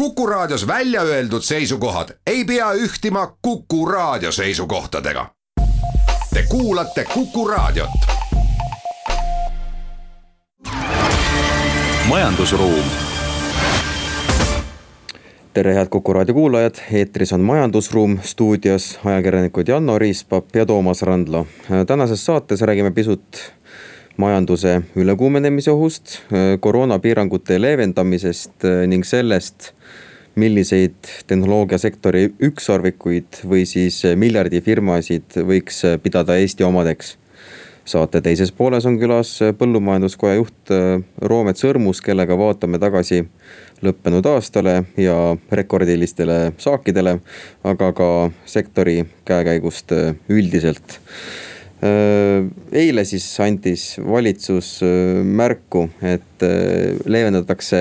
Kuku Raadios välja öeldud seisukohad ei pea ühtima Kuku Raadio seisukohtadega. Te kuulate Kuku Raadiot. majandusruum. tere, head Kuku Raadio kuulajad, eetris on Majandusruum, stuudios ajakirjanikud Janno Riispap ja Toomas Randlo. tänases saates räägime pisut majanduse ülekuumenemise ohust, koroonapiirangute leevendamisest ning sellest milliseid tehnoloogiasektori ükssarvikuid või siis miljardifirmasid võiks pidada Eesti omadeks. saate teises pooles on külas põllumajanduskoja juht Roomet Sõrmus, kellega vaatame tagasi lõppenud aastale ja rekordilistele saakidele, aga ka sektori käekäigust üldiselt Äh, eile siis andis valitsus märku, et leevendatakse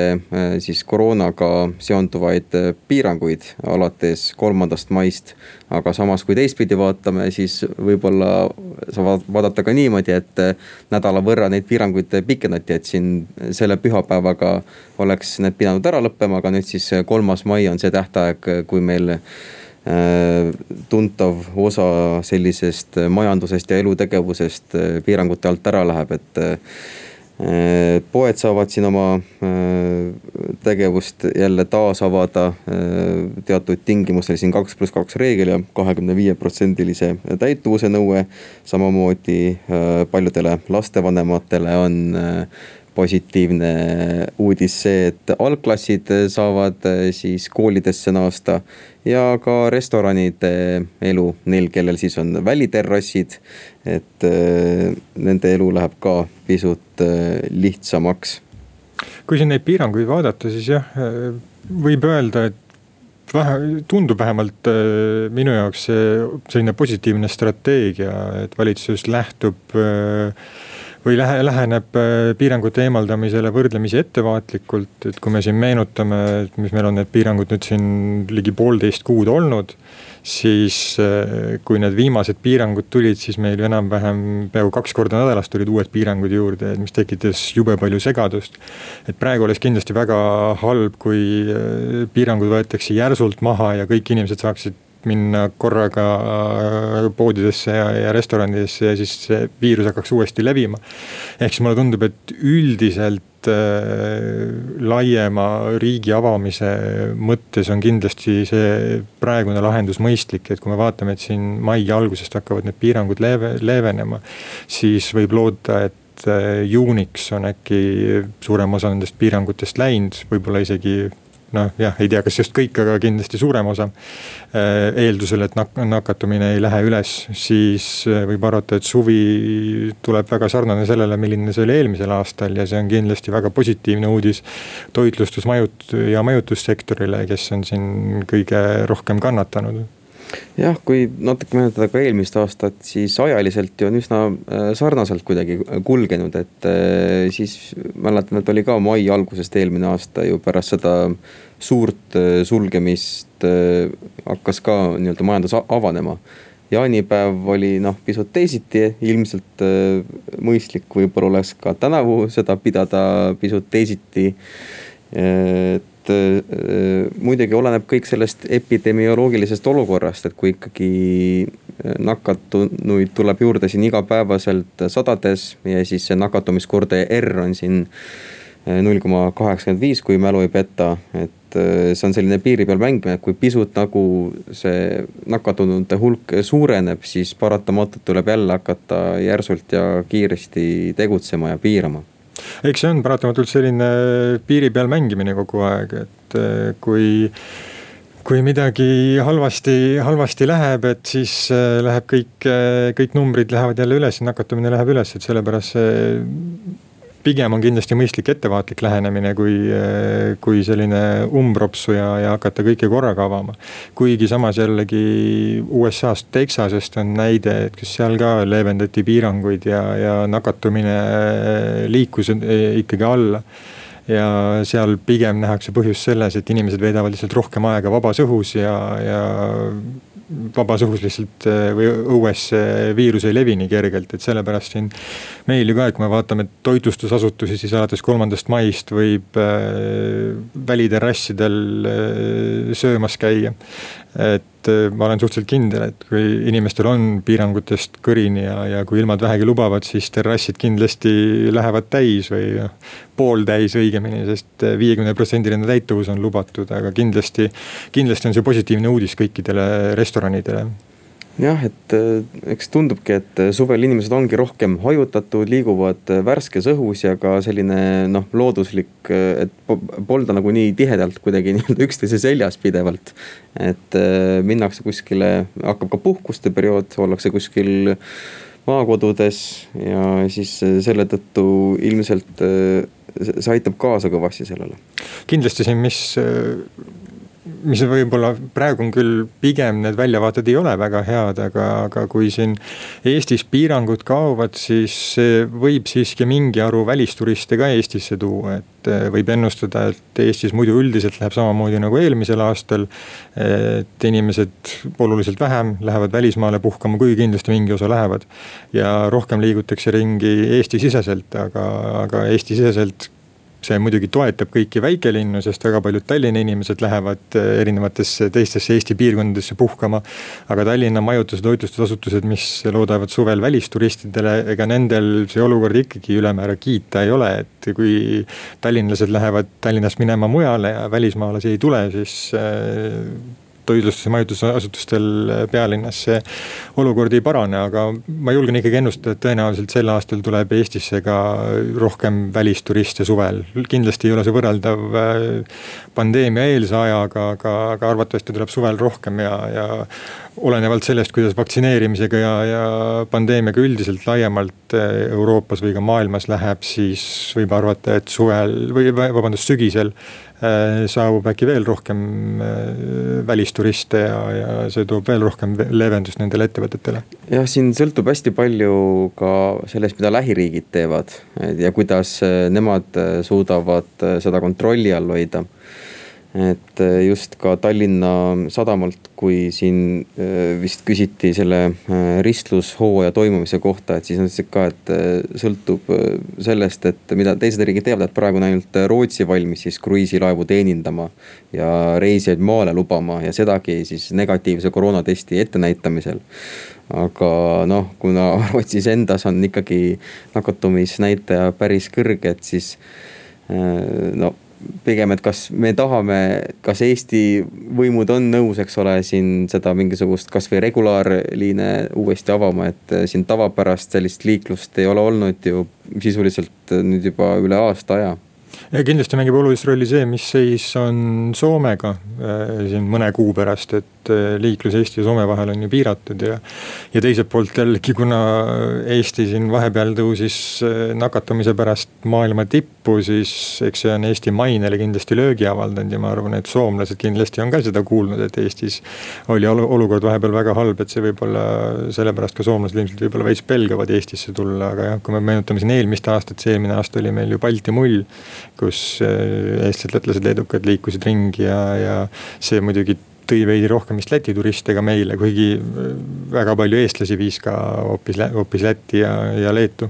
siis koroonaga seonduvaid piiranguid alates kolmandast maist. aga samas, kui teistpidi vaatame, siis võib-olla saab vaadata ka niimoodi, et nädala võrra neid piiranguid pikendati, et siin selle pühapäevaga oleks need pidanud ära lõppema, aga nüüd siis kolmas mai on see tähtaeg, kui meil tuntav osa sellisest majandusest ja elutegevusest äh, piirangute alt ära läheb, et äh, poed saavad siin oma tegevust jälle taas avada teatud tingimustel, siin kaks pluss kaks reegel ja kahekümne viie protsendilise täituvuse nõue. samamoodi paljudele lastevanematele on positiivne uudis see, et algklassid saavad siis koolidesse naasta ja ka restoranide elu, neil, kellel siis on väliterrassid. et äh, nende elu läheb ka pisut äh, lihtsamaks. kui siin neid piiranguid vaadata, siis jah, äh, võib öelda, et vähe, tundub vähemalt minu jaoks selline positiivne strateegia, et valitsus lähtub äh, või lähe, läheneb äh, piirangute eemaldamisele võrdlemisi ettevaatlikult, et kui me siin meenutame, et mis meil on need piirangud nüüd siin ligi poolteist kuud olnud. siis äh, kui need viimased piirangud tulid, siis meil enam-vähem peaaegu kaks korda nädalas tulid uued piirangud juurde, mis tekitas jube palju segadust. et praegu oleks kindlasti väga halb, kui äh, piirangud võetakse järsult maha ja kõik inimesed saaksid minna korraga äh, poodidesse ja, ja restoranidesse ja siis see viirus hakkaks uuesti levima. ehk siis mulle tundub, et üldiselt äh, laiema riigi avamise mõttes on kindlasti see praegune lahendus mõistlik, et kui me vaatame, et siin mai algusest hakkavad need piirangud leeve, leevenema. siis võib loota, et äh, juuniks on äkki suurem osa nendest piirangutest läinud, võib-olla isegi noh jah, ei tea, kas just kõik, aga kindlasti suurem osa. Äh, eeldusel, et nak-, nakatumine ei lähe üles, siis äh, võib arvata, et suvi tuleb väga sarnane sellele, milline see oli eelmisel aastal ja see on kindlasti väga positiivne uudis. toitlustus, majut- ja majutussektorile, kes on siin kõige rohkem kannatanud jah, kui natuke meenutada ka eelmist aastat, siis ajaliselt ju on üsna äh, sarnaselt kuidagi kulgenud, et äh, siis mäletan, et oli ka mai algusest eelmine aasta ju pärast seda suurt äh, sulgemist hakkas ka nii-öelda majandus avanema. jaanipäev oli noh, pisut teisiti, ilmselt mõistlik võib-olla oleks ka tänavu seda pidada pisut teisiti et et äh, muidugi oleneb kõik sellest epidemioloogilisest olukorrast, et kui ikkagi äh, nakatunuid tuleb juurde siin igapäevaselt sadades ja siis see nakatumiskordaja R on siin äh, null koma kaheksakümmend viis, kui mälu ei peta, et see on selline piiri peal mängimine, et kui pisut nagu see nakatunute hulk suureneb, siis paratamatult tuleb jälle hakata järsult ja kiiresti tegutsema ja piirama eks see on paratamatult selline piiri peal mängimine kogu aeg, et eh, kui kui midagi halvasti, halvasti läheb, et siis eh, läheb kõik, eh, kõik numbrid lähevad jälle üles, nakatumine läheb üles, et sellepärast see pigem on kindlasti mõistlik ettevaatlik lähenemine, kui, kui selline umbropsu ja, ja hakata kõike korraga avama. kuigi samas jällegi USA-st, Texasest on näide, et kus seal ka leevendati piiranguid ja, ja nakatumine liikus ikkagi alla ja seal pigem nähakse põhjust selles, et inimesed veedavad lihtsalt rohkem aega vabas õhus ja, ja vabas õhus lihtsalt või õues see viirus ei levi nii kergelt, et sellepärast siin. meil ju ka, et kui me vaatame toitlustusasutusi, siis alates kolmandast maist võib väliterrassidel söömas käia et äh, ma olen suhteliselt kindel, et kui inimestel on piirangutest kõrini ja, ja kui ilmad vähegi lubavad, siis terrassid kindlasti lähevad täis või noh, pooltäis õigemini sest, sest viiekümne protsendiline täituvus on lubatud, aga kindlasti, kindlasti on see positiivne uudis kõikidele restoranidele jah, et äh, eks tundubki, et äh, suvel inimesed ongi rohkem hajutatud, liiguvad äh, värskes õhus ja ka selline noh, looduslik, et polda nagu nii tihedalt kuidagi nii-öelda üksteise seljas pidevalt. et minnakse kuskile, hakkab ka puhkuste periood, ollakse kuskil maakodudes ja siis selle tõttu ilmselt see aitab kaasa kõvasti sellele. kindlasti siin, mis mis võib-olla praegu on küll pigem need väljavaated ei ole väga head, aga, aga kui siin Eestis piirangud kaovad, siis võib siiski mingi arvu välisturiste ka Eestisse tuua, et eh, võib ennustada, et Eestis muidu üldiselt läheb samamoodi nagu eelmisel aastal. et inimesed oluliselt vähem lähevad välismaale puhkama, kuigi kindlasti mingi osa lähevad. ja rohkem liigutakse ringi Eesti-siseselt, aga, aga Eesti-siseselt see muidugi toetab kõiki väikelinnu, sest väga paljud Tallinna inimesed lähevad äh, erinevatesse teistesse Eesti piirkondadesse puhkama. aga Tallinna majutus- ja toitlustusasutused, mis loodavad suvel välisturistidele, ega nendel see olukord ikkagi ülemäära kiita ei ole, et kui tallinlased lähevad Tallinnast minema mujale ja välismaalasi ei tule, siis äh, toitlustus- ja majutusasutustel pealinnas see olukord ei parane, aga ma julgen ikkagi ennustada, et tõenäoliselt sel aastal tuleb Eestisse ka rohkem välisturiste suvel. kindlasti ei ole see võrreldav äh, pandeemia eelse ajaga, aga, aga arvatavasti tuleb suvel rohkem ja, ja olenevalt sellest, kuidas vaktsineerimisega ja, ja pandeemiaga üldiselt laiemalt äh, Euroopas või ka maailmas läheb, siis võib arvata, et suvel või vabandust, sügisel Äh, saabub äkki veel rohkem äh, välisturiste ja, ja see toob veel rohkem leevendust nendele ettevõtetele. jah, siin sõltub hästi palju ka sellest, mida lähiriigid teevad ja kuidas äh, nemad suudavad seda kontrolli all hoida et äh, just ka Tallinna Sadamalt, kui siin äh, vist küsiti selle äh, ristlushooaja toimumise kohta, et siis nad ütlesid ka, et sõltub sellest, et mida teised riigid teevad, et praegu on ainult Rootsi valmis siis kruiisilaevu teenindama. ja reisijaid maale lubama ja sedagi siis negatiivse koroonatesti ettenäitamisel aga noh, kuna Rootsis endas on ikkagi nakatumisnäitaja päris kõrge, et siis no pigem, et kas me tahame, kas Eesti võimud on nõus, eks ole, siin seda mingisugust kasvõi regulaarliine uuesti avama, et siin tavapärast sellist liiklust ei ole olnud ju sisuliselt nüüd juba üle aasta aja. Ja kindlasti mängib olulist rolli see, mis seis on Soomega äh, siin mõne kuu pärast, et äh, liiklus Eesti ja Soome vahel on ju piiratud ja. ja teiselt poolt jällegi, kuna Eesti siin vahepeal tõusis äh, nakatumise pärast maailma tippu, siis eks see on Eesti mainele kindlasti löögi avaldanud ja ma arvan, et soomlased kindlasti on ka seda kuulnud, et Eestis oli olukord vahepeal väga halb, et see võib-olla sellepärast ka soomlased ilmselt võib-olla veits pelgavad Eestisse tulla, aga jah, kui me meenutame siin eelmist aastat, see eelmine aasta oli meil ju Balti mull kus äh, eestlased, lätlased, leedukad liikusid ringi ja, ja see muidugi tõi veidi rohkem vist Läti turiste ka meile, kuigi äh, väga palju eestlasi viis ka hoopis, hoopis Lätti ja, ja Leetu.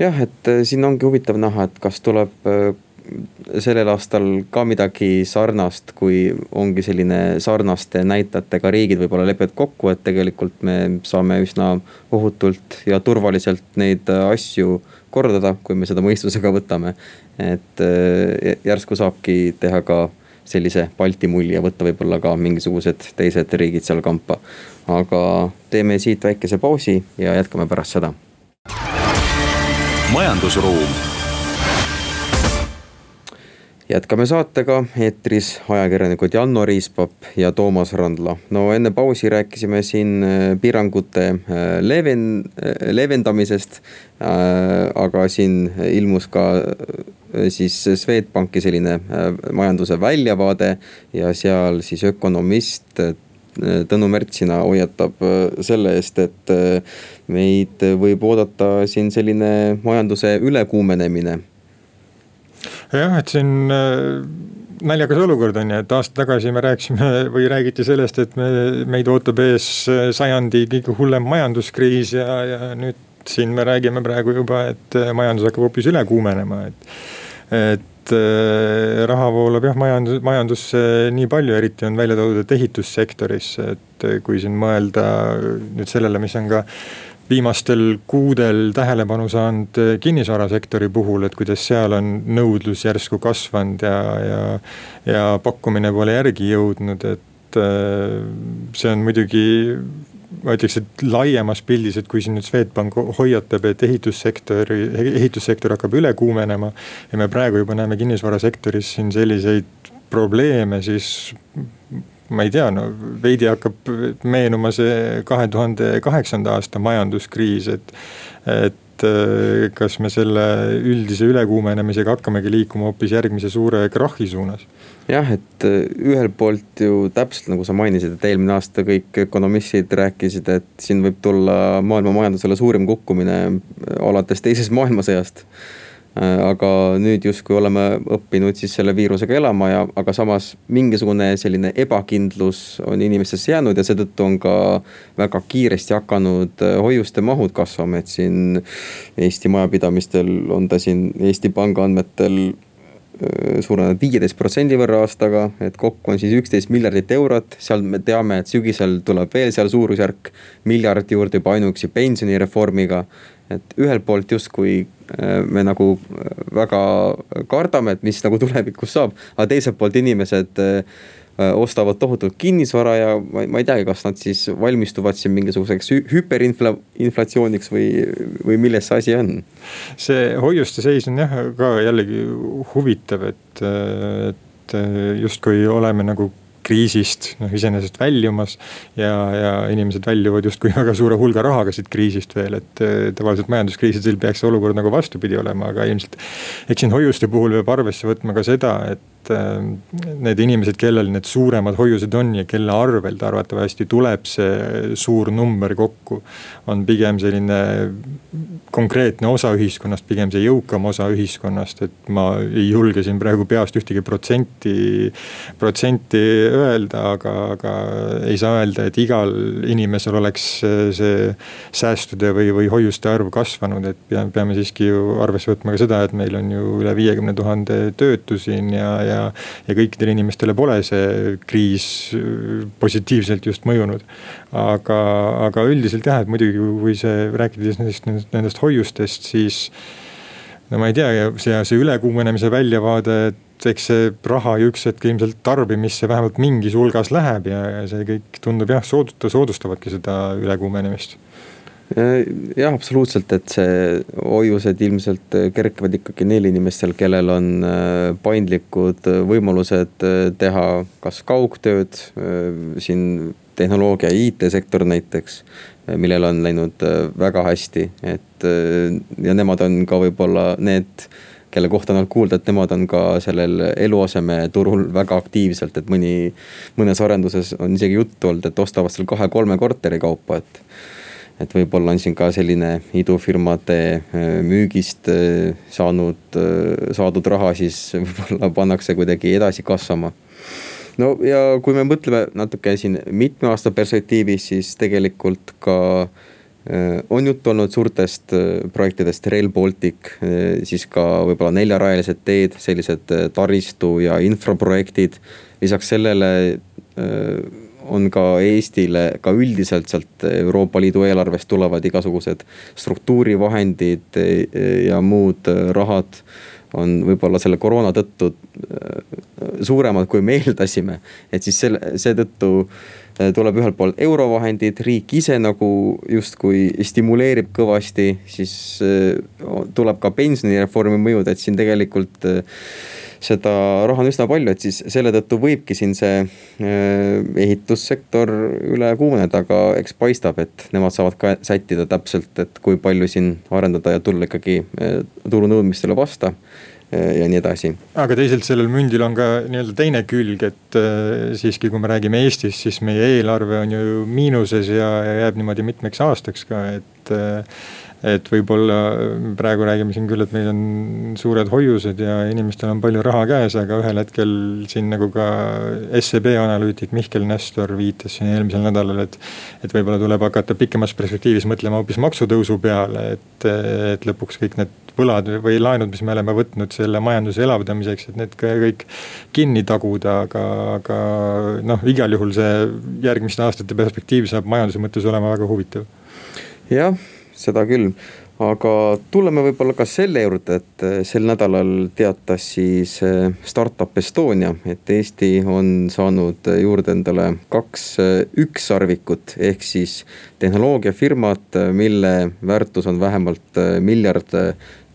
jah, et äh, siin ongi huvitav näha, et kas tuleb sellel aastal ka midagi sarnast, kui ongi selline sarnaste näitajatega riigid võib-olla lepivad kokku, et tegelikult me saame üsna ohutult ja turvaliselt neid asju korraldada, kui me seda mõistusega võtame et äh, järsku saabki teha ka sellise Balti mulli ja võtta võib-olla ka mingisugused teised riigid seal kampa. aga teeme siit väikese pausi ja jätkame pärast seda. majandusruum jätkame saatega, eetris ajakirjanikud Janno Riispap ja Toomas Randla. no enne pausi rääkisime siin äh, piirangute äh, leeven-, leevendamisest. aga siin ilmus ka siis Swedbanki selline majanduse väljavaade ja seal siis ökonomist Tõnu Märtsina hoiatab selle eest, et meid võib oodata siin selline majanduse ülekuumenemine. jah, et siin naljakas olukord on ju, et aasta tagasi me rääkisime või räägiti sellest, et me, meid ootab ees sajandi kõige hullem majanduskriis ja, ja nüüd siin me räägime praegu juba, et majandus hakkab hoopis üle kuumenema, et. Et äh, raha voolab jah majandus, majandusse nii palju, eriti on välja toodud, et ehitussektorisse, et kui siin mõelda nüüd sellele, mis on ka viimastel kuudel tähelepanu saanud kinnisvarasektori puhul, et kuidas seal on nõudlus järsku kasvanud ja, ja, ja pakkumine pole järgi jõudnud, et äh, see on muidugi ma ütleks, et laiemas pildis, et kui siin nüüd Swedbank hoiatab, et ehitussektori, ehitussektor hakkab üle kuumenema. ja me praegu juba näeme kinnisvarasektoris siin selliseid probleeme, siis ma ei tea, no veidi hakkab meenuma see kahe tuhande kaheksanda aasta majanduskriis, et, et äh, kas me selle üldise ülekuumenemisega hakkamegi liikuma hoopis järgmise suure krahhi suunas? Jah, et äh, ühelt poolt ju täpselt nagu sa mainisid, et eelmine aasta kõik ökonomistid rääkisid, et siin võib tulla maailma majandusele suurim kukkumine alates teisest maailmasõjast. Äh, aga nüüd justkui oleme õppinud siis selle viirusega elama ja, aga samas mingisugune selline ebakindlus on inimestesse jäänud ja seetõttu on ka väga kiiresti hakanud äh, hoiuste mahud kasvama, et siin Eesti majapidamistel on ta siin Eesti Panga andmetel äh, suurenenud viieteist protsendi võrra aastaga, et kokku on siis üksteist miljardit eurot, seal me teame, et sügisel tuleb veel seal suurusjärk miljard juurde juba ainuüksi pensionireformiga. Et ühelt poolt justkui äh, me nagu äh, väga kardame, et mis nagu tulevikus saab, aga teiselt poolt inimesed äh, ostavad tohutult kinnisvara ja ma, ma ei teagi, kas nad siis valmistuvad siin mingisuguseks hüperinfla-, inflatsiooniks või, või milles see asi on? see hoiuste seis on jah ka jällegi huvitav, et, et justkui oleme nagu kriisist noh iseenesest väljumas. ja, ja inimesed väljuvad justkui väga suure hulga rahaga siit kriisist veel, et tavaliselt majanduskriisidel peaks see olukord nagu vastupidi olema, aga ilmselt. eks siin hoiuste puhul peab arvesse võtma ka seda, et äh, need inimesed, kellel need suuremad hoiused on ja kelle arvelt arvatavasti tuleb see suur number kokku. on pigem selline konkreetne osa ühiskonnast, pigem see jõukam osa ühiskonnast, et ma ei julge siin praegu peast ühtegi protsenti, protsenti öelda, aga, aga ei saa öelda, et igal inimesel oleks see säästude või, või hoiuste arv kasvanud, et peame siiski ju arvesse võtma ka seda, et meil on ju üle viiekümne tuhande töötu siin ja, ja. Ja kõikidele inimestele pole see kriis positiivselt just mõjunud. aga, aga üldiselt jah, et muidugi kui see rääkides nendest, nendest hoiustest, siis no ma ei tea, see, see ülekuumenemise väljavaade, et eks see raha ju üks hetk ilmselt tarbimisse vähemalt mingis hulgas läheb ja, ja see kõik tundub jah, soodustada, soodustavadki seda ülekuumenemist jah, absoluutselt, et see hoiused ilmselt kerkivad ikkagi neil inimestel, kellel on äh, paindlikud võimalused äh, teha kas kaugtööd, äh, siin tehnoloogia ja IT-sektor näiteks, millel on läinud väga hästi, et ja nemad on ka võib-olla need kelle kohta on olnud kuulda, et nemad on ka sellel eluasemeturul väga aktiivselt, et mõni, mõnes arenduses on isegi juttu olnud, et ostavad seal kahe-kolme korteri kaupa, et et võib-olla on siin ka selline idufirmade äh, müügist äh, saanud, äh, saadud raha siis võib-olla pannakse kuidagi edasi kasvama. no ja kui me mõtleme natuke siin mitme aasta perspektiivis, siis tegelikult ka on juttu olnud suurtest projektidest, Rail Baltic, siis ka võib-olla neljarajalised teed, sellised taristu ja infraprojektid. lisaks sellele on ka Eestile ka üldiselt sealt Euroopa Liidu eelarvest tulevad igasugused struktuurivahendid ja muud rahad on võib-olla selle koroona tõttu suuremad, kui me eeldasime. et siis selle, seetõttu tuleb ühelt poolt eurovahendid, riik ise nagu justkui stimuleerib kõvasti, siis tuleb ka pensionireformi mõjud, et siin tegelikult seda raha on üsna palju, et siis selle tõttu võibki siin see ehitussektor üle kuumeneda, aga eks paistab, et nemad saavad ka sättida täpselt, et kui palju siin arendada ja tulla ikkagi turunõudmistele vasta Äh, ja nii edasi. aga teisalt sellel mündil on ka nii-öelda teine külg, et äh, siiski, kui me räägime Eestist, siis meie eelarve on ju miinuses ja, jääb niimoodi mitmeks aastaks ka, et äh, et võib-olla praegu räägime siin küll, et meil on suured hoiused ja inimestel on palju raha käes, aga ühel hetkel siin nagu ka SEB analüütik Mihkel Nestor viitas siin eelmisel nädalal, et. et võib-olla tuleb hakata pikemas perspektiivis mõtlema hoopis maksutõusu peale, et, et lõpuks kõik need võlad või laenud, mis me oleme võtnud selle majanduse elavdamiseks, et need kõik kinni taguda, aga, aga noh, igal juhul see järgmiste aastate perspektiiv saab majanduse mõttes olema väga huvitav. jah seda küll, aga tuleme võib-olla ka selle juurde, et eh, sel nädalal teatas siis eh, Startup Estonia, et Eesti on saanud juurde endale kaks eh, ükssarvikut ehk siis tehnoloogiafirmat, mille väärtus on vähemalt miljard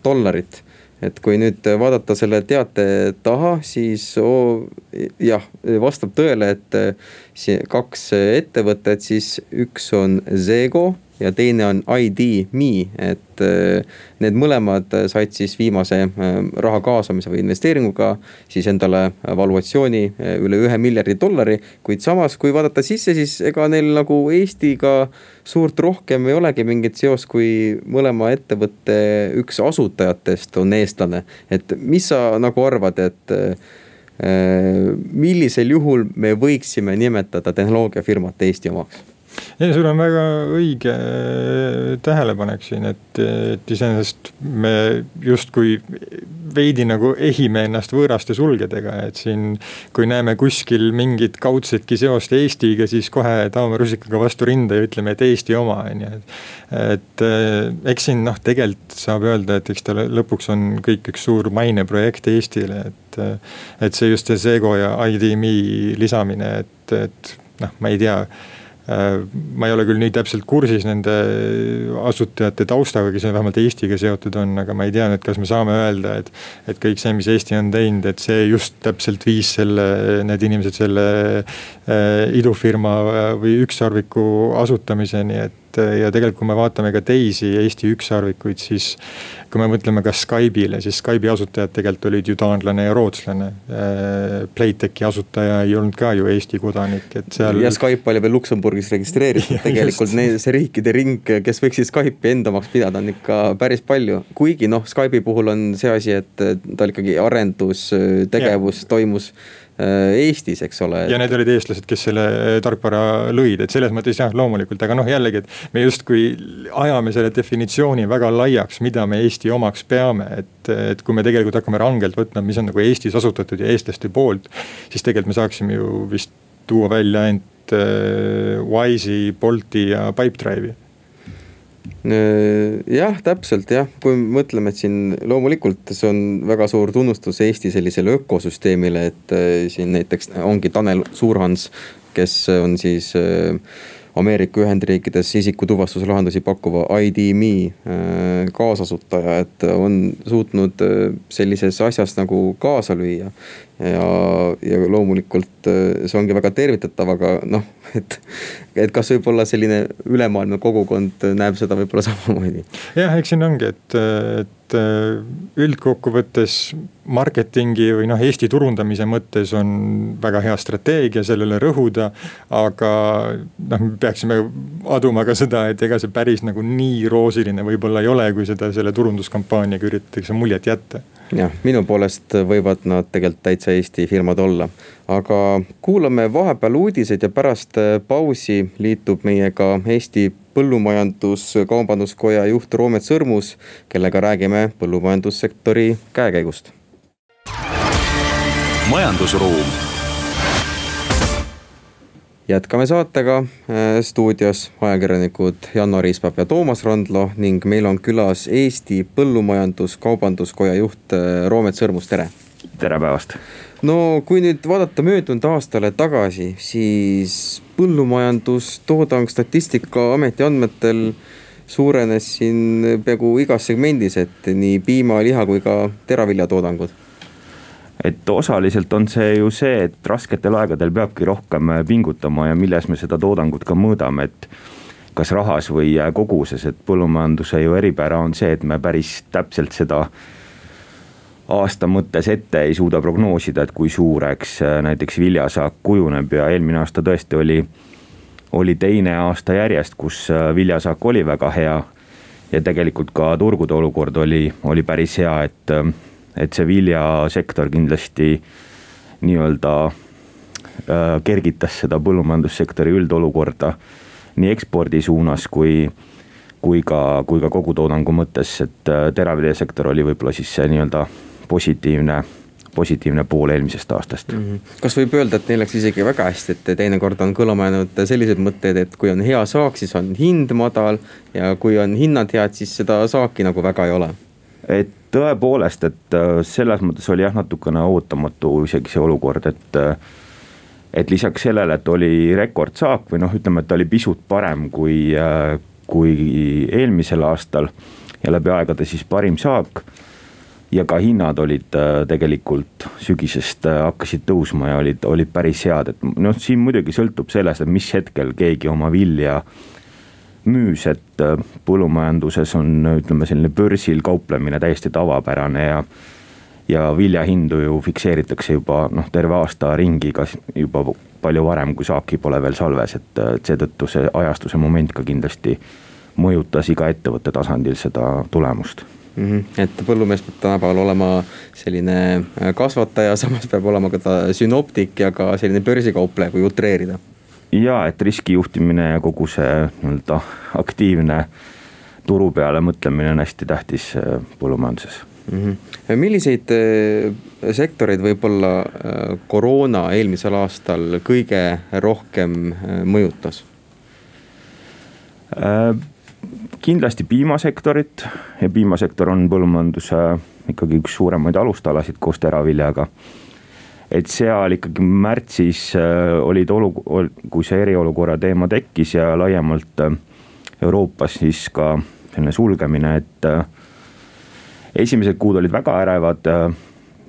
dollarit. Et kui nüüd vaadata selle teate taha, siis oh, jah, vastab tõele, et kaks ettevõtet, siis üks on Zego ja teine on ID.me, et äh, need mõlemad said siis viimase äh, raha kaasamise või investeeringuga siis endale valuatsiooni äh, üle ühe miljardi dollari. kuid samas, kui vaadata sisse, siis ega neil nagu Eestiga suurt rohkem ei olegi mingit seost, kui mõlema ettevõtte üks asutajatest on eestlane. et mis sa nagu arvad, et millisel juhul me võiksime nimetada tehnoloogiafirmat Eesti omaks? Ei, sul on väga õige tähelepanek siin, et, et iseenesest me justkui veidi nagu ehime ennast võõraste sulgedega, et siin. kui näeme kuskil mingit kaudsetki seost Eestiga, siis kohe taome rusikaga vastu rinda ja ütleme, et Eesti oma, on ju. et eks siin noh, tegelikult saab öelda, et eks ta lõpuks on kõik üks suur maineprojekt Eestile, et. et see just see Sego ja ID.me lisamine, et, et noh, ma ei tea Äh, ma ei ole küll nii täpselt kursis nende asutajate taustaga, kes vähemalt Eestiga seotud on, aga ma ei tea nüüd, kas me saame öelda, et. et kõik see, mis Eesti on teinud, et see just täpselt viis selle, need inimesed selle äh, idufirma äh, või ükssarviku asutamiseni, et ja tegelikult, kui me vaatame ka teisi Eesti ükssarvikuid, siis kui me mõtleme ka Skype'ile, siis Skype'i asutajad tegelikult olid ju taanlane ja rootslane. Äh, Playtechi asutaja ei olnud ka ju Eesti kodanik, et seal. ja Skype oli veel Luksemburgis registreeritud, tegelikult neid, see riikide ring, kes võiksid Skype'i enda omaks pidada, on ikka päris palju. kuigi noh, Skype'i puhul on see asi, et tal ikkagi arendustegevus toimus Eestis, eks ole. ja need olid eestlased, kes selle äh, tarkvara lõid, et selles mõttes jah, loomulikult, aga noh, jällegi, et me justkui ajame selle definitsiooni väga laiaks, mida me Eesti omaks peame, et, et kui me tegelikult hakkame rangelt võtma, mis on nagu Eestis asutatud ja eestlaste poolt, siis tegelikult me saaksime ju vist tuua välja ainult äh, Wise'i, Bolti ja Pipedrive'i Äh, jah, täpselt jah, kui mõtleme, et siin loomulikult see on väga suur tunnustus Eesti sellisele ökosüsteemile, et äh, siin näiteks ongi Tanel Suurhans, kes on siis äh, Ameerika Ühendriikides isikutuvastuslahendusi pakkuva ID.me kaasasutaja, et on suutnud sellises asjas nagu kaasa lüüa ja, ja loomulikult äh, see ongi väga tervitatav, aga noh, et, et kas võib-olla selline ülemaailmne kogukond näeb seda võib-olla samamoodi. jah, eks siin ongi, et, et äh, üldkokkuvõttes marketingi või noh, Eesti turundamise mõttes on väga hea strateegia sellele rõhuda. aga noh, me peaksime aduma ka seda, et ega see päris nagu nii roosiline võib-olla ei ole, kui seda selle turunduskampaaniaga üritatakse muljet jätta jah, minu poolest võivad nad tegelikult täitsa Eesti firmad olla. aga kuulame vahepeal uudiseid ja pärast äh, pausi liitub meiega Eesti Põllumajandus-Kaubanduskoja juht Roomet Sõrmus, kellega räägime põllumajandussektori käekäigust. majandusruum jätkame saatega äh, stuudios ajakirjanikud Janno Riispap ja Toomas Randlo ning meil on külas Eesti Põllumajandus-Kaubanduskoja juht äh, Roomet Sõrmus, tere. tere päevast. no kui nüüd vaadata möödunud aastale tagasi, siis põllumajandustoodang statistikaameti andmetel suurenes siin peaaegu igas segmendis, et nii piima, liha kui ka teraviljatoodangud et osaliselt on see ju see, et rasketel aegadel peabki rohkem äh, pingutama ja milles me seda toodangut ka mõõdame, et kas rahas või äh, koguses, et põllumajanduse ju eripära on see, et me päris täpselt seda aasta mõttes ette ei suuda prognoosida, et kui suureks äh, näiteks viljasaak kujuneb ja eelmine aasta tõesti oli, oli teine aasta järjest, kus viljasaak oli väga hea ja tegelikult ka turgude olukord oli, oli päris hea, et, et see viljasektor kindlasti nii-öelda äh, kergitas seda põllumajandussektori üldolukorda nii ekspordi suunas kui, kui ka, kui ka kogutoodangu mõttes, et äh, teraviljasektor oli võib-olla siis see nii-öelda positiivne positiivne pool eelmisest aastast mm. -hmm. kas võib öelda, et neil läks isegi väga hästi, et teinekord on kõlama jäänud sellised mõtted, et kui on hea saak, siis on hind madal ja kui on hinnad head, siis seda saaki nagu väga ei ole? Et tõepoolest, et äh, selles mõttes oli jah, natukene ootamatu isegi see olukord, et äh, et lisaks sellele, et oli rekordsaak või noh, ütleme, et ta oli pisut parem kui, äh, kui eelmisel aastal ja läbi aegade siis parim saak ja ka hinnad olid äh, tegelikult sügisest äh, hakkasid tõusma ja olid, olid päris head, et noh, siin muidugi sõltub sellest, et mis hetkel keegi oma vilja müüs, et äh, põllumajanduses on, ütleme, selline börsil kauplemine täiesti tavapärane ja ja viljahindu ju fikseeritakse juba noh, terve aasta ringi, kas juba palju varem, kui saaki pole veel salves, et, et seetõttu see ajastuse moment ka kindlasti mõjutas iga ettevõtte tasandil seda tulemust mm. -hmm. et põllumees peab tänapäeval olema selline äh, kasvataja, samas peab olema ka ta sünoptik ja ka selline börsikaupleja, kui utreerida. Ja et riskijuhtimine ja kogu see nii-öelda aktiivne turu peale mõtlemine on hästi tähtis äh, põllumajanduses mm. -hmm. milliseid äh, sektoreid võib-olla koroona eelmisel aastal kõige rohkem mõjutas? kindlasti piimasektorit ja piimasektor on põllumajanduse ikkagi üks suuremaid alustalasid koos teraviljaga. Et seal ikkagi märtsis äh, olid olu-, kui see eriolukorra teema tekkis ja laiemalt äh, Euroopas siis ka selline sulgemine, et äh, esimesed kuud olid väga ärevad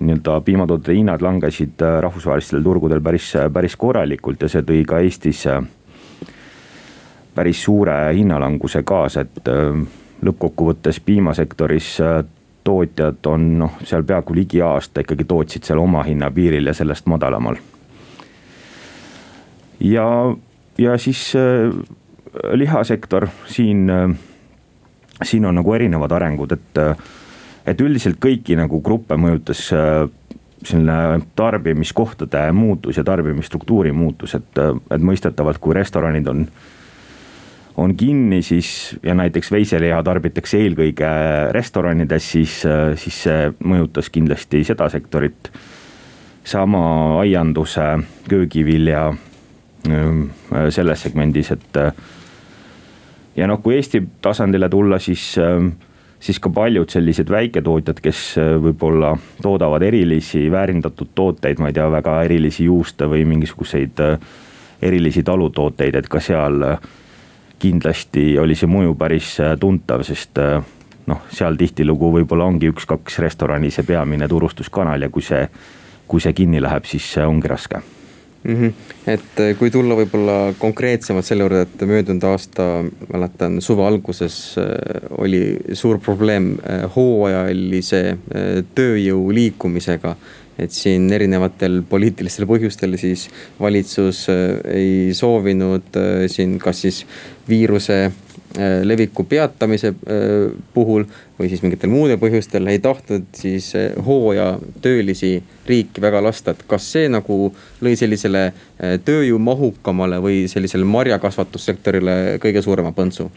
nii-öelda piimatoodete hinnad langesid rahvusvahelistel turgudel päris, päris korralikult ja see tõi ka Eestis päris suure hinnalanguse kaasa, et lõppkokkuvõttes piimasektoris tootjad on noh, seal peaaegu ligi aasta ikkagi tootsid seal oma hinna piiril ja sellest madalamal. ja, ja siis äh, lihasektor siin, siin on nagu erinevad arengud, et, et üldiselt kõiki nagu gruppe mõjutas selline tarbimiskohtade muutus ja tarbimisstruktuuri muutus, et, et mõistetavalt, kui restoranid on on kinni, siis ja näiteks veiseliha tarbitakse eelkõige restoranides, siis, siis see mõjutas kindlasti seda sektorit. sama aianduse, köögivilja ähm, selles segmendis, et. ja noh, kui Eesti tasandile tulla, siis, ähm, siis ka paljud sellised väiketootjad, kes äh, võib-olla toodavad erilisi väärindatud tooteid, ma ei tea, väga erilisi juuste või mingisuguseid äh, erilisi talutooteid, et ka seal kindlasti oli see mõju päris äh, tuntav, sest äh, noh, seal tihtilugu võib-olla ongi üks-kaks restorani see peamine turustuskanal ja kui see, kui see kinni läheb, siis ongi raske mm. -hmm. et äh, kui tulla võib-olla konkreetsemalt selle juurde, et möödunud aasta, mäletan suve alguses oli suur probleem hooajalise tööjõu liikumisega et siin erinevatel poliitilistel põhjustel siis valitsus äh, ei soovinud äh, siin kas siis viiruse äh, leviku peatamise puhul või siis mingitel muudel põhjustel ei tahtnud siis hooajatöölisi riiki väga lasta, et kas see nagu lõi sellisele tööjõumahukamale või sellisele marjakasvatussektorile kõige suurema põntsu?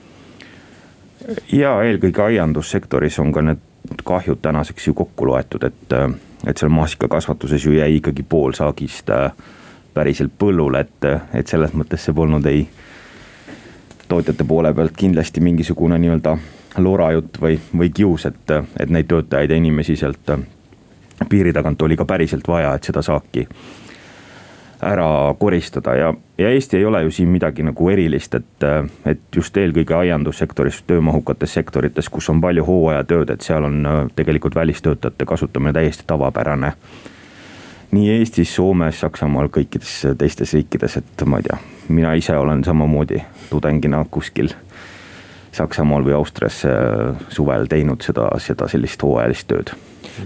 ja eelkõige aiandussektoris on ka need kahjud tänaseks ju kokku loetud, et et seal maasikakasvatuses ju jäi ikkagi pool saagist äh, päriselt põllule, et, et selles mõttes see polnud ei tootjate poole pealt kindlasti mingisugune nii-öelda lorajutt või, või kius, et, et neid töötajaid ja inimesi sealt piiri tagant oli ka päriselt vaja, et seda saaki ära koristada ja, ja Eesti ei ole ju siin midagi nagu erilist, et, et just eelkõige aiandussektoris, töömahukates sektorites, kus on palju hooajatööd, et seal on tegelikult välistöötajate kasutamine täiesti tavapärane. nii Eestis, Soomes, Saksamaal, kõikides teistes riikides, et ma ei tea, mina ise olen samamoodi tudengina kuskil Saksamaal või Austrias äh, suvel teinud seda, seda sellist hooajalist tööd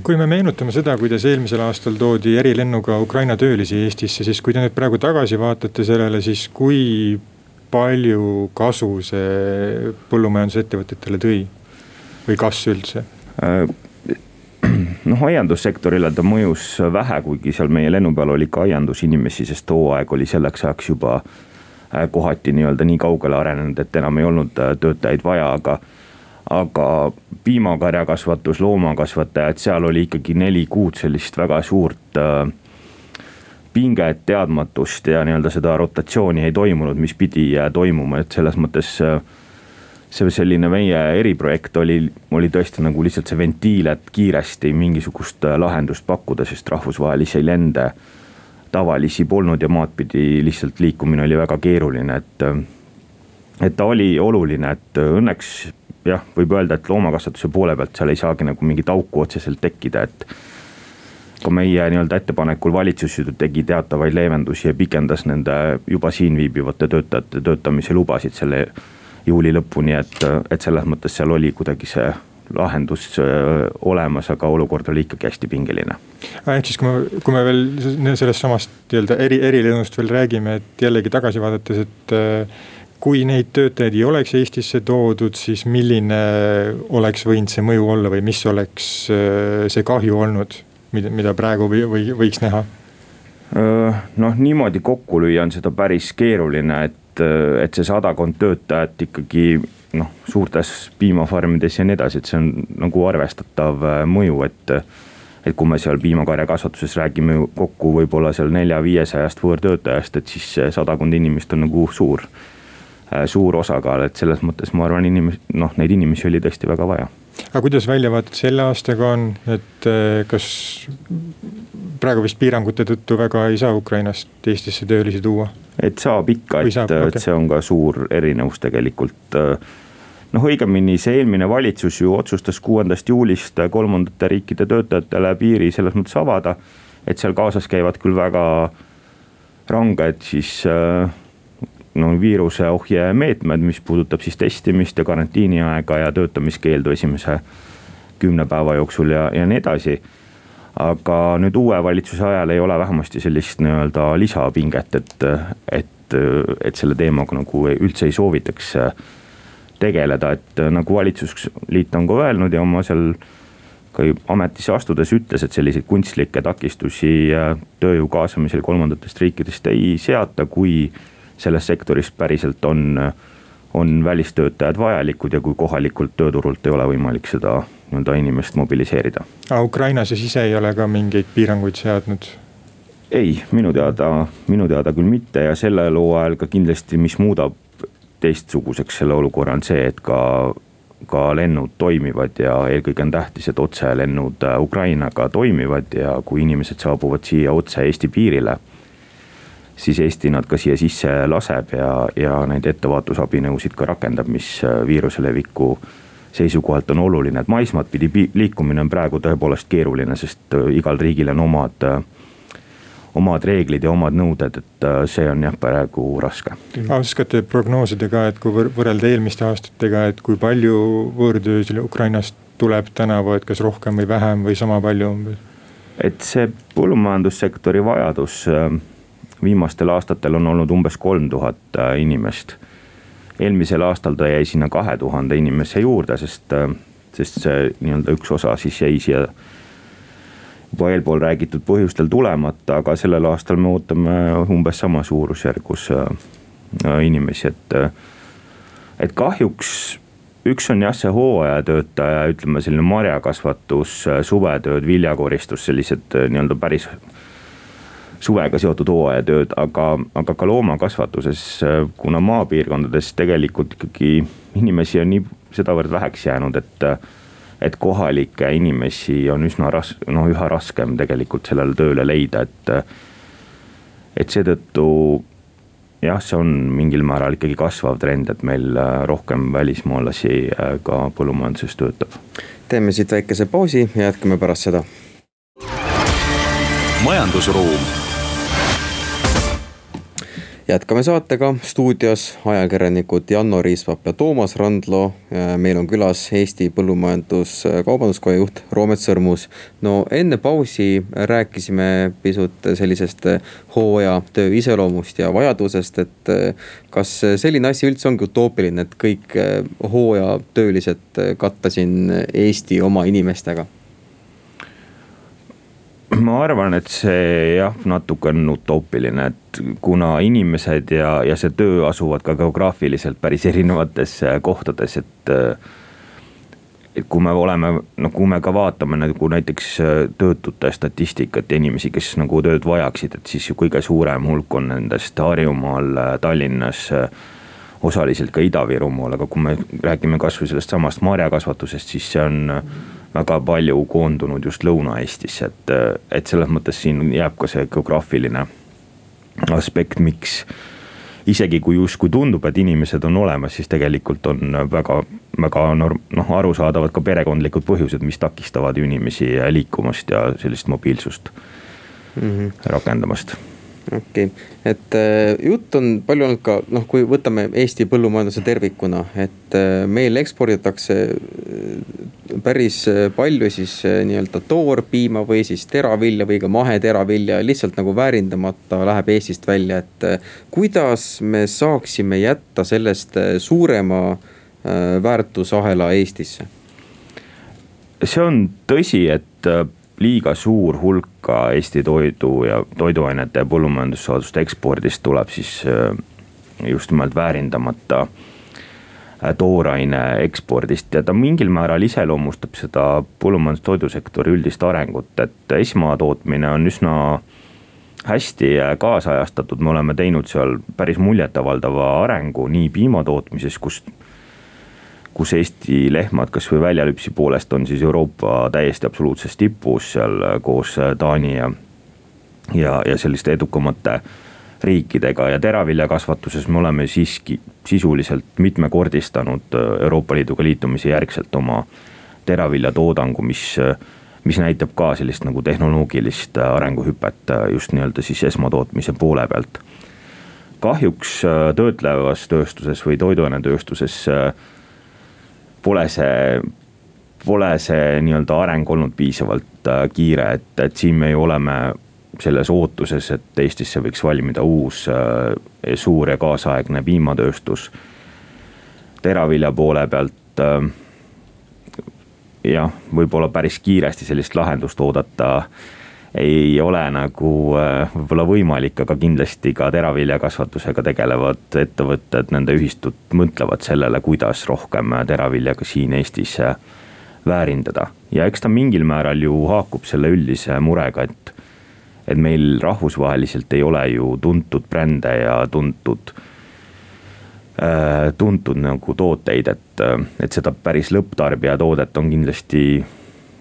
kui me meenutame seda, kuidas eelmisel aastal toodi erilennuga Ukraina töölisi Eestisse, siis kui te nüüd praegu tagasi vaatate sellele, siis kui palju kasu see põllumajandusettevõtetele tõi? või kas üldse? noh, aiandussektorile ta mõjus vähe, kuigi seal meie lennu peal oli ka aiandusinimesi, sest hooaeg oli selleks ajaks juba kohati nii-öelda nii kaugele arenenud, et enam ei olnud töötajaid vaja, aga aga piimakarjakasvatus, loomakasvatajad, seal oli ikkagi neli kuud sellist väga suurt äh, pinget, teadmatust ja nii-öelda seda rotatsiooni ei toimunud, mis pidi äh, toimuma, et selles mõttes äh, see selline meie eriprojekt oli, oli tõesti nagu lihtsalt see ventiil, et kiiresti mingisugust lahendust pakkuda, sest rahvusvahelisi lende tavalisi polnud ja maad pidi lihtsalt liikumine oli väga keeruline, et. et ta oli oluline, et õnneks jah, võib öelda, et loomakasvatuse poole pealt seal ei saagi nagu mingit auku otseselt tekkida, et. ka meie nii-öelda ettepanekul valitsus ju tegi teatavaid leevendusi ja pikendas nende juba siin viibivate töötajate töötamise lubasid selle juuli lõpuni, et, et selles mõttes seal oli kuidagi see lahendus olemas, aga olukord oli ikkagi hästi pingeline. ehk siis, kui me, kui me veel sellest samast nii-öelda eri, erilennust veel räägime, et jällegi tagasi vaadates, et kui neid töötajaid ei oleks Eestisse toodud, siis milline oleks võinud see mõju olla või mis oleks äh, see kahju olnud, mida, mida praegu või, või võiks näha? noh, niimoodi kokku lüüa on seda päris keeruline, et, et see sadakond töötajat ikkagi noh, suurtes piimafarmides ja nii edasi, et see on nagu arvestatav äh, mõju, et. et kui me seal piimakarjakasvatuses räägime kokku võib-olla seal nelja-viiesajast võõrtöötajast, et siis sadakond inimest on nagu suur Äh, suur osakaal, et selles mõttes ma arvan, inimesi, noh, neid inimesi oli tõesti väga vaja. aga kuidas väljavaated selle aastaga on, et äh, kas praegu vist piirangute tõttu väga ei saa Ukrainast Eestisse töölisi tuua? et saab ikka, et, okay. et see on ka suur erinevus tegelikult. Äh, noh, õigemini see eelmine valitsus ju otsustas kuuendast juulist kolmandate riikide töötajatele piiri selles mõttes avada. et seal kaasas käivad küll väga ranged siis äh, no viiruse ohjemeetmed, mis puudutab siis testimist ja karantiiniaega ja töötamiskeeldu esimese kümne päeva jooksul ja, ja nii edasi. aga nüüd uue valitsuse ajal ei ole vähemasti sellist nii-öelda lisapinget, et, et, et selle teemaga nagu üldse ei soovitaks tegeleda, et nagu valitsusliit on ka öelnud ja oma seal ka ametisse astudes ütles, et selliseid kunstlikke takistusi tööjõu kaasamisel kolmandatest riikidest ei seata, kui selles sektoris päriselt on, on välistöötajad vajalikud ja kui kohalikult tööturult ei ole võimalik seda nii-öelda inimest mobiliseerida. aga Ukraina siis ise ei ole ka mingeid piiranguid seadnud? ei, minu teada, minu teada küll mitte ja sellel hooajal ka kindlasti, mis muudab teistsuguseks selle olukorra, on see, et ka ka lennud toimivad ja eelkõige on tähtis, et otselennud Ukrainaga toimivad ja kui inimesed saabuvad siia otse Eesti piirile siis Eesti nad ka siia sisse laseb ja, ja neid ettevaatusabinõusid ka rakendab, mis äh, viiruse leviku seisukohalt on oluline, et maismaad pidi liikumine on praegu tõepoolest keeruline, sest äh, igal riigil on omad äh, omad reeglid ja omad nõuded, et see on jah, praegu raske. oskate prognoosida ka, et kui võrrelda eelmiste aastatega, et kui palju võõrtööjõudu Ukrainast tuleb tänavu, et kas rohkem või vähem või sama palju umbes? et see põllumajandussektori vajadus viimastel aastatel on olnud umbes kolm tuhat äh, inimest. eelmisel aastal ta jäi sinna kahe tuhande inimese juurde, sest, äh, sest see nii-öelda üks osa siis jäi siia juba eelpool räägitud põhjustel tulemata, aga sellel aastal me ootame umbes sama suurusjärgus äh, inimesi, et. et kahjuks üks on jah, see hooajatöötaja, ütleme selline marjakasvatus, suvetööd, viljakoristus, sellised nii-öelda päris suvega seotud hooajatööd, aga, aga ka loomakasvatuses, kuna maapiirkondades tegelikult ikkagi inimesi on nii sedavõrd väheks jäänud, et. et kohalikke inimesi on üsna ras-, noh üha raskem tegelikult sellele tööle leida, et. et seetõttu jah, see on mingil määral ikkagi kasvav trend, et meil rohkem välismaalasi ka põllumajanduses töötab. teeme siit väikese pausi ja jätkame pärast seda majandusruum jätkame saatega, stuudios ajakirjanikud Janno Riispap ja Toomas Randlo. meil on külas Eesti Põllumajandus-Kaubanduskoja juht Roomet Sõrmus. no enne pausi rääkisime pisut sellisest hooajatöö iseloomust ja vajadusest, et kas selline asi üldse ongi utoopiline, et kõik hooajatöölised katta siin Eesti oma inimestega ma arvan, et see jah, natuke on utoopiline, et kuna inimesed ja, ja see töö asuvad ka geograafiliselt päris erinevates äh, kohtades, et. Äh, et kui me oleme, no kui me ka vaatame nagu näiteks äh, töötute statistikat ja inimesi, kes nagu tööd vajaksid, et siis ju kõige suurem hulk on nendest Harjumaal, Tallinnas osaliselt ka Ida-Virumaal, aga kui me räägime kasvõi sellest samast marjakasvatusest, siis see on väga palju koondunud just Lõuna-Eestisse, et, et selles mõttes siin jääb ka see geograafiline aspekt, miks isegi kui justkui tundub, et inimesed on olemas, siis tegelikult on väga, väga norm-, noh, arusaadavad ka perekondlikud põhjused, mis takistavad inimesi liikumast ja sellist mobiilsust mm -hmm. rakendamast okei okay., et äh, jutt on palju olnud ka noh, kui võtame Eesti põllumajanduse tervikuna, et äh, meil eksporditakse äh, päris palju siis nii-öelda toorpiima või siis teravilja või ka maheteravilja lihtsalt nagu väärindamata läheb Eestist välja, et. kuidas me saaksime jätta sellest suurema väärtusahela Eestisse? see on tõsi, et liiga suur hulk Eesti toidu ja toiduainete ja põllumajandussaaduste ekspordist tuleb siis äh, just nimelt väärindamata äh, tooraine ekspordist. Ja ta mingil määral iseloomustab seda põllumajandus-toidusektori üldist arengut, et esmatootmine on üsna hästi äh, kaasajastatud, me oleme teinud seal päris muljetavaldava arengu nii piimatootmises, kus kus Eesti lehmad kasvõi väljalüpsi poolest on siis Euroopa täiesti absoluutses tipus seal äh, koos äh, Taani ja, ja, ja selliste edukamate riikidega ja teraviljakasvatuses me oleme siiski sisuliselt mitmekordistanud äh, Euroopa Liiduga liitumise järgselt oma teraviljatoodangu, mis, mis näitab ka sellist nagu tehnoloogilist arenguhüpet just nii-öelda siis esmatootmise poole pealt. kahjuks töötlevas tööstuses või toiduainetööstuses pole see, pole see nii-öelda areng olnud piisavalt äh, kiire, et, et siin me ju oleme selles ootuses, et Eestisse võiks valmida uus äh, suur ja kaasaegne piimatööstus. teravilja poole pealt äh, jah, võib-olla päris kiiresti sellist lahendust oodata ei ole nagu äh, võib-olla võimalik, aga kindlasti ka teraviljakasvatusega tegelevad ettevõtted, nende ühistud mõtlevad sellele, kuidas rohkem teravilja ka siin Eestis äh, väärindada. ja eks ta mingil määral ju haakub selle üldise murega, et, et meil rahvusvaheliselt ei ole ju tuntud brände ja tuntud äh, tuntud nagu tooteid, et, et seda päris lõpptarbija toodet on kindlasti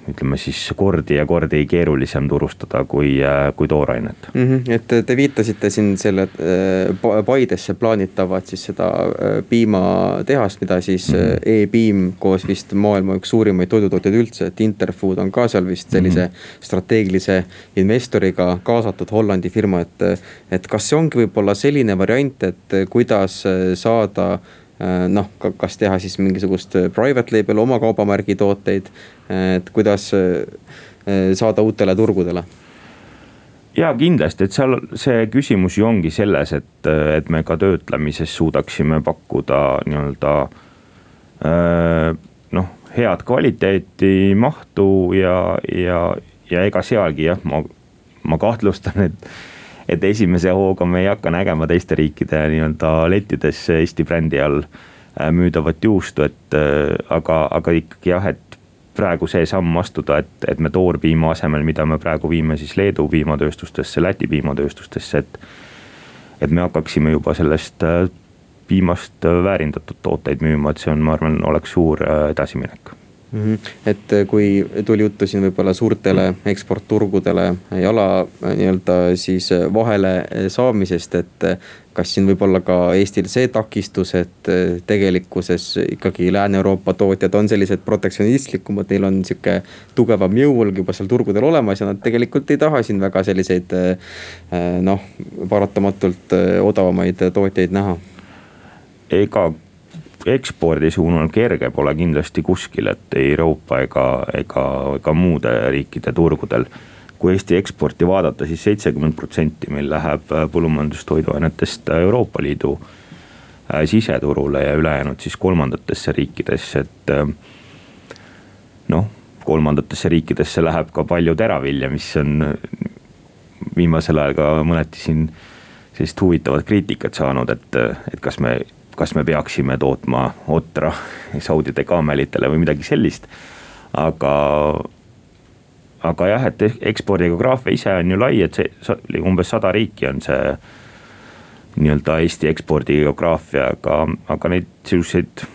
ütleme siis kordi ja kordi keerulisem turustada kui, äh, kui toorainet mm. -hmm. et te viitasite siin selle äh, Paidesse plaanitavat siis seda äh, piimatehast, mida siis mm -hmm. E-piim koos vist maailma üks suurimaid toidutootjaid üldse, et Interfood on ka seal vist sellise mm -hmm. strateegilise investoriga kaasatud Hollandi firma, et. et kas see ongi võib-olla selline variant, et kuidas saada noh, kas teha siis mingisugust äh, private label oma kaubamärgi tooteid, et kuidas äh, saada uutele turgudele? ja kindlasti, et seal see küsimus ju ongi selles, et, et me ka töötlemises suudaksime pakkuda nii-öelda noh, head kvaliteeti, mahtu ja, ja, ja ega sealgi jah, ma, ma kahtlustan, et et esimese hooga me ei hakka nägema teiste riikide nii-öelda letides Eesti brändi all äh, müüdavat juustu, et äh, aga, aga ikkagi jah, et praegu see samm astuda, et, et me toorpiima asemel, mida me praegu viime siis Leedu piimatööstustesse, Läti piimatööstustesse, et. et me hakkaksime juba sellest äh, piimast väärindatud tooteid müüma, et see on, ma arvan, oleks suur edasiminek mm. -hmm. et äh, kui tuli juttu siin võib-olla suurtele eksportturgudele jala äh, nii-öelda siis äh, vahele saamisest, et kas siin võib olla ka Eestil see takistus, et tegelikkuses ikkagi Lääne-Euroopa tootjad on sellised protektsionistlikumad, neil on sihuke tugevam jõuõlg juba seal turgudel olemas ja nad tegelikult ei taha siin väga selliseid noh, paratamatult odavamaid tootjaid näha ega ekspordi suunal kerge pole kindlasti kuskil, et ei Euroopa ega, ega, ega muude riikide turgudel. kui Eesti eksporti vaadata siis, siis seitsekümmend protsenti meil läheb põllumajandustoiduainetest Euroopa Liidu äh, siseturule ja ülejäänud siis kolmandatesse riikidesse, et äh, noh, kolmandatesse riikidesse läheb ka palju teravilja, mis on viimasel ajal ka mõneti siin sellist huvitavat kriitikat saanud, et, et kas me kas me peaksime tootma otra Saudide kaamelitele või midagi sellist. aga, aga jah, et ekspordigeograafia ise on ju lai, et see umbes sada riiki on see nii-öelda Eesti ekspordigeograafia, aga, aga neid sihukeseid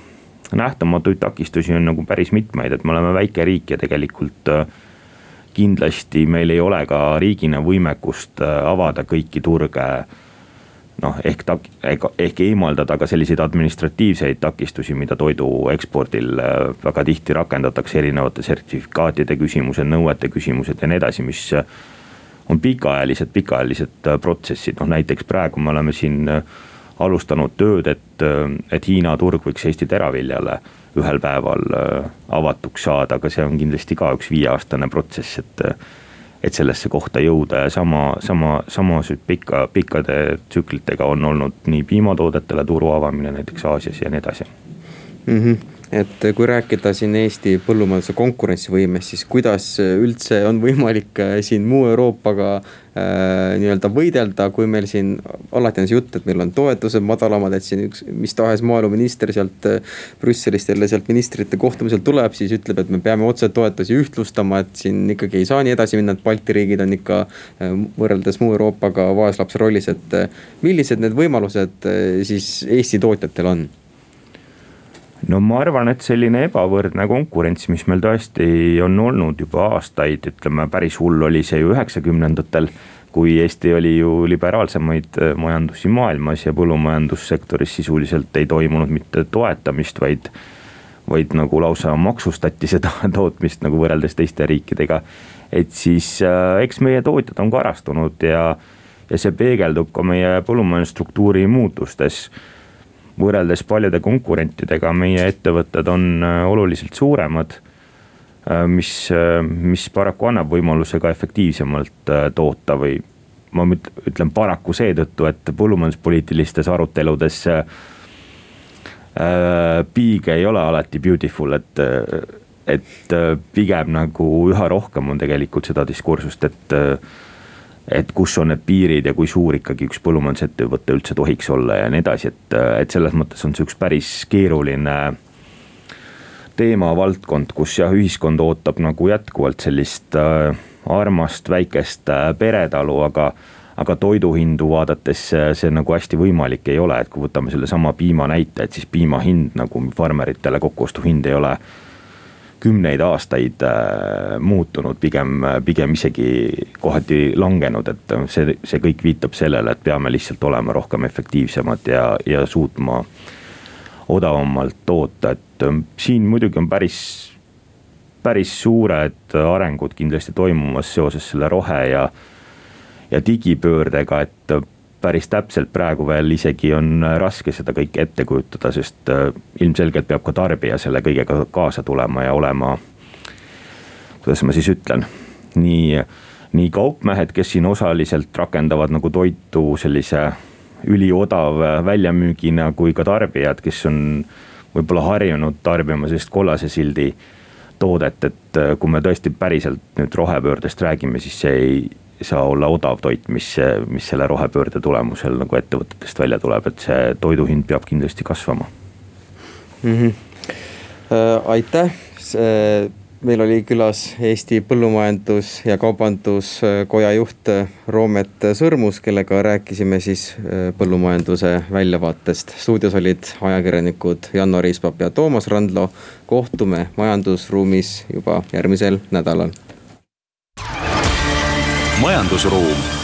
nähtamatuid takistusi on nagu päris mitmeid, et me oleme väike riik ja tegelikult äh, kindlasti meil ei ole ka riigina võimekust äh, avada kõiki turge noh, ehk tak-, ehk eemaldada ka selliseid administratiivseid takistusi, mida toidu ekspordil äh, väga tihti rakendatakse, erinevate sertifikaatide küsimused, nõuete küsimused ja nii edasi, mis äh, on pikaajalised, pikaajalised äh, protsessid, noh näiteks praegu me oleme siin alustanud tööd, et, et Hiina turg võiks Eesti teraviljale ühel päeval avatuks saada, aga see on kindlasti ka üks viieaastane protsess, et et sellesse kohta jõuda ja sama, sama, sama pika, pikkade tsüklitega on olnud nii piimatoodetele turu avamine näiteks Aasias ja nii edasi mm. -hmm et kui rääkida siin Eesti põllumajanduse konkurentsivõimest, siis kuidas üldse on võimalik äh, siin muu Euroopaga äh, nii-öelda võidelda, kui meil siin alati on see jutt, et meil on toetused madalamad, et siin üks mis tahes maaeluminister sealt Brüsselist jälle sealt ministrite kohtumiselt tuleb, siis ütleb, et me peame otsetoetusi ühtlustama, et siin ikkagi ei saa nii edasi minna, et Balti riigid on ikka äh, võrreldes muu Euroopaga vaeslapse rollis, et millised need võimalused äh, siis Eesti tootjatel on? No ma arvan, et selline ebavõrdne konkurents, mis meil tõesti on olnud juba aastaid, ütleme päris hull oli see ju üheksakümnendatel. kui Eesti oli ju liberaalsemaid äh, majandusi maailmas ja põllumajandussektoris sisuliselt ei toimunud mitte toetamist, vaid. vaid nagu lausa maksustati seda tootmist nagu võrreldes teiste riikidega. et siis äh, eks meie tootjad on karastunud ja, ja see peegeldub ka meie põllumajandusstruktuuri muutustes võrreldes paljude konkurentidega meie ettevõtted on äh, oluliselt suuremad. Äh, mis, äh, mis paraku annab võimaluse ka efektiivsemalt toota või ma ütlen paraku seetõttu, et põllumajanduspoliitilistes aruteludes piig ei ole alati beautiful, et, et pigem nagu üha rohkem on tegelikult seda diskursust, et et kus on need piirid ja kui suur ikkagi üks põllumajandusettevõte üldse tohiks olla ja nii edasi, et, et selles mõttes on see üks päris keeruline teemavaldkond, kus jah, ühiskond ootab nagu jätkuvalt sellist äh, armast väikest äh, peretalu, aga aga toiduhindu vaadates see nagu hästi võimalik ei ole, et kui võtame sellesama piima näite, et siis piima hind nagu farmeritele kokkuostuhind ei ole kümneid aastaid äh, muutunud, pigem, pigem isegi kohati langenud, et see, see kõik viitab sellele, et peame lihtsalt olema rohkem efektiivsemad ja, ja suutma odavamalt toota, et siin muidugi on päris, päris suured arengud kindlasti toimumas seoses selle rohe ja, ja digipöördega, et päris täpselt praegu veel isegi on raske seda kõike ette kujutada, sest äh, ilmselgelt peab ka tarbija selle kõigega kaasa tulema ja olema. kuidas ma siis ütlen, nii, nii kaupmehed, kes siin osaliselt rakendavad nagu toitu sellise üliodav väljamüügina, kui ka tarbijad, kes on võib-olla harjunud tarbima sellist kollase sildi toodet, et äh, kui me tõesti päriselt nüüd rohepöördest räägime, siis see ei saa olla odav toit, mis, mis selle rohepöörde tulemusel nagu ettevõtetest välja tuleb, et see toidu hind peab kindlasti kasvama mm. -hmm. aitäh, meil oli külas Eesti Põllumajandus- ja Kaubanduskoja juht Roomet Sõrmus, kellega rääkisime siis äh, põllumajanduse väljavaatest. stuudios olid ajakirjanikud Janno Riispap ja Toomas Randlo. kohtume majandusruumis juba järgmisel nädalal majandusruum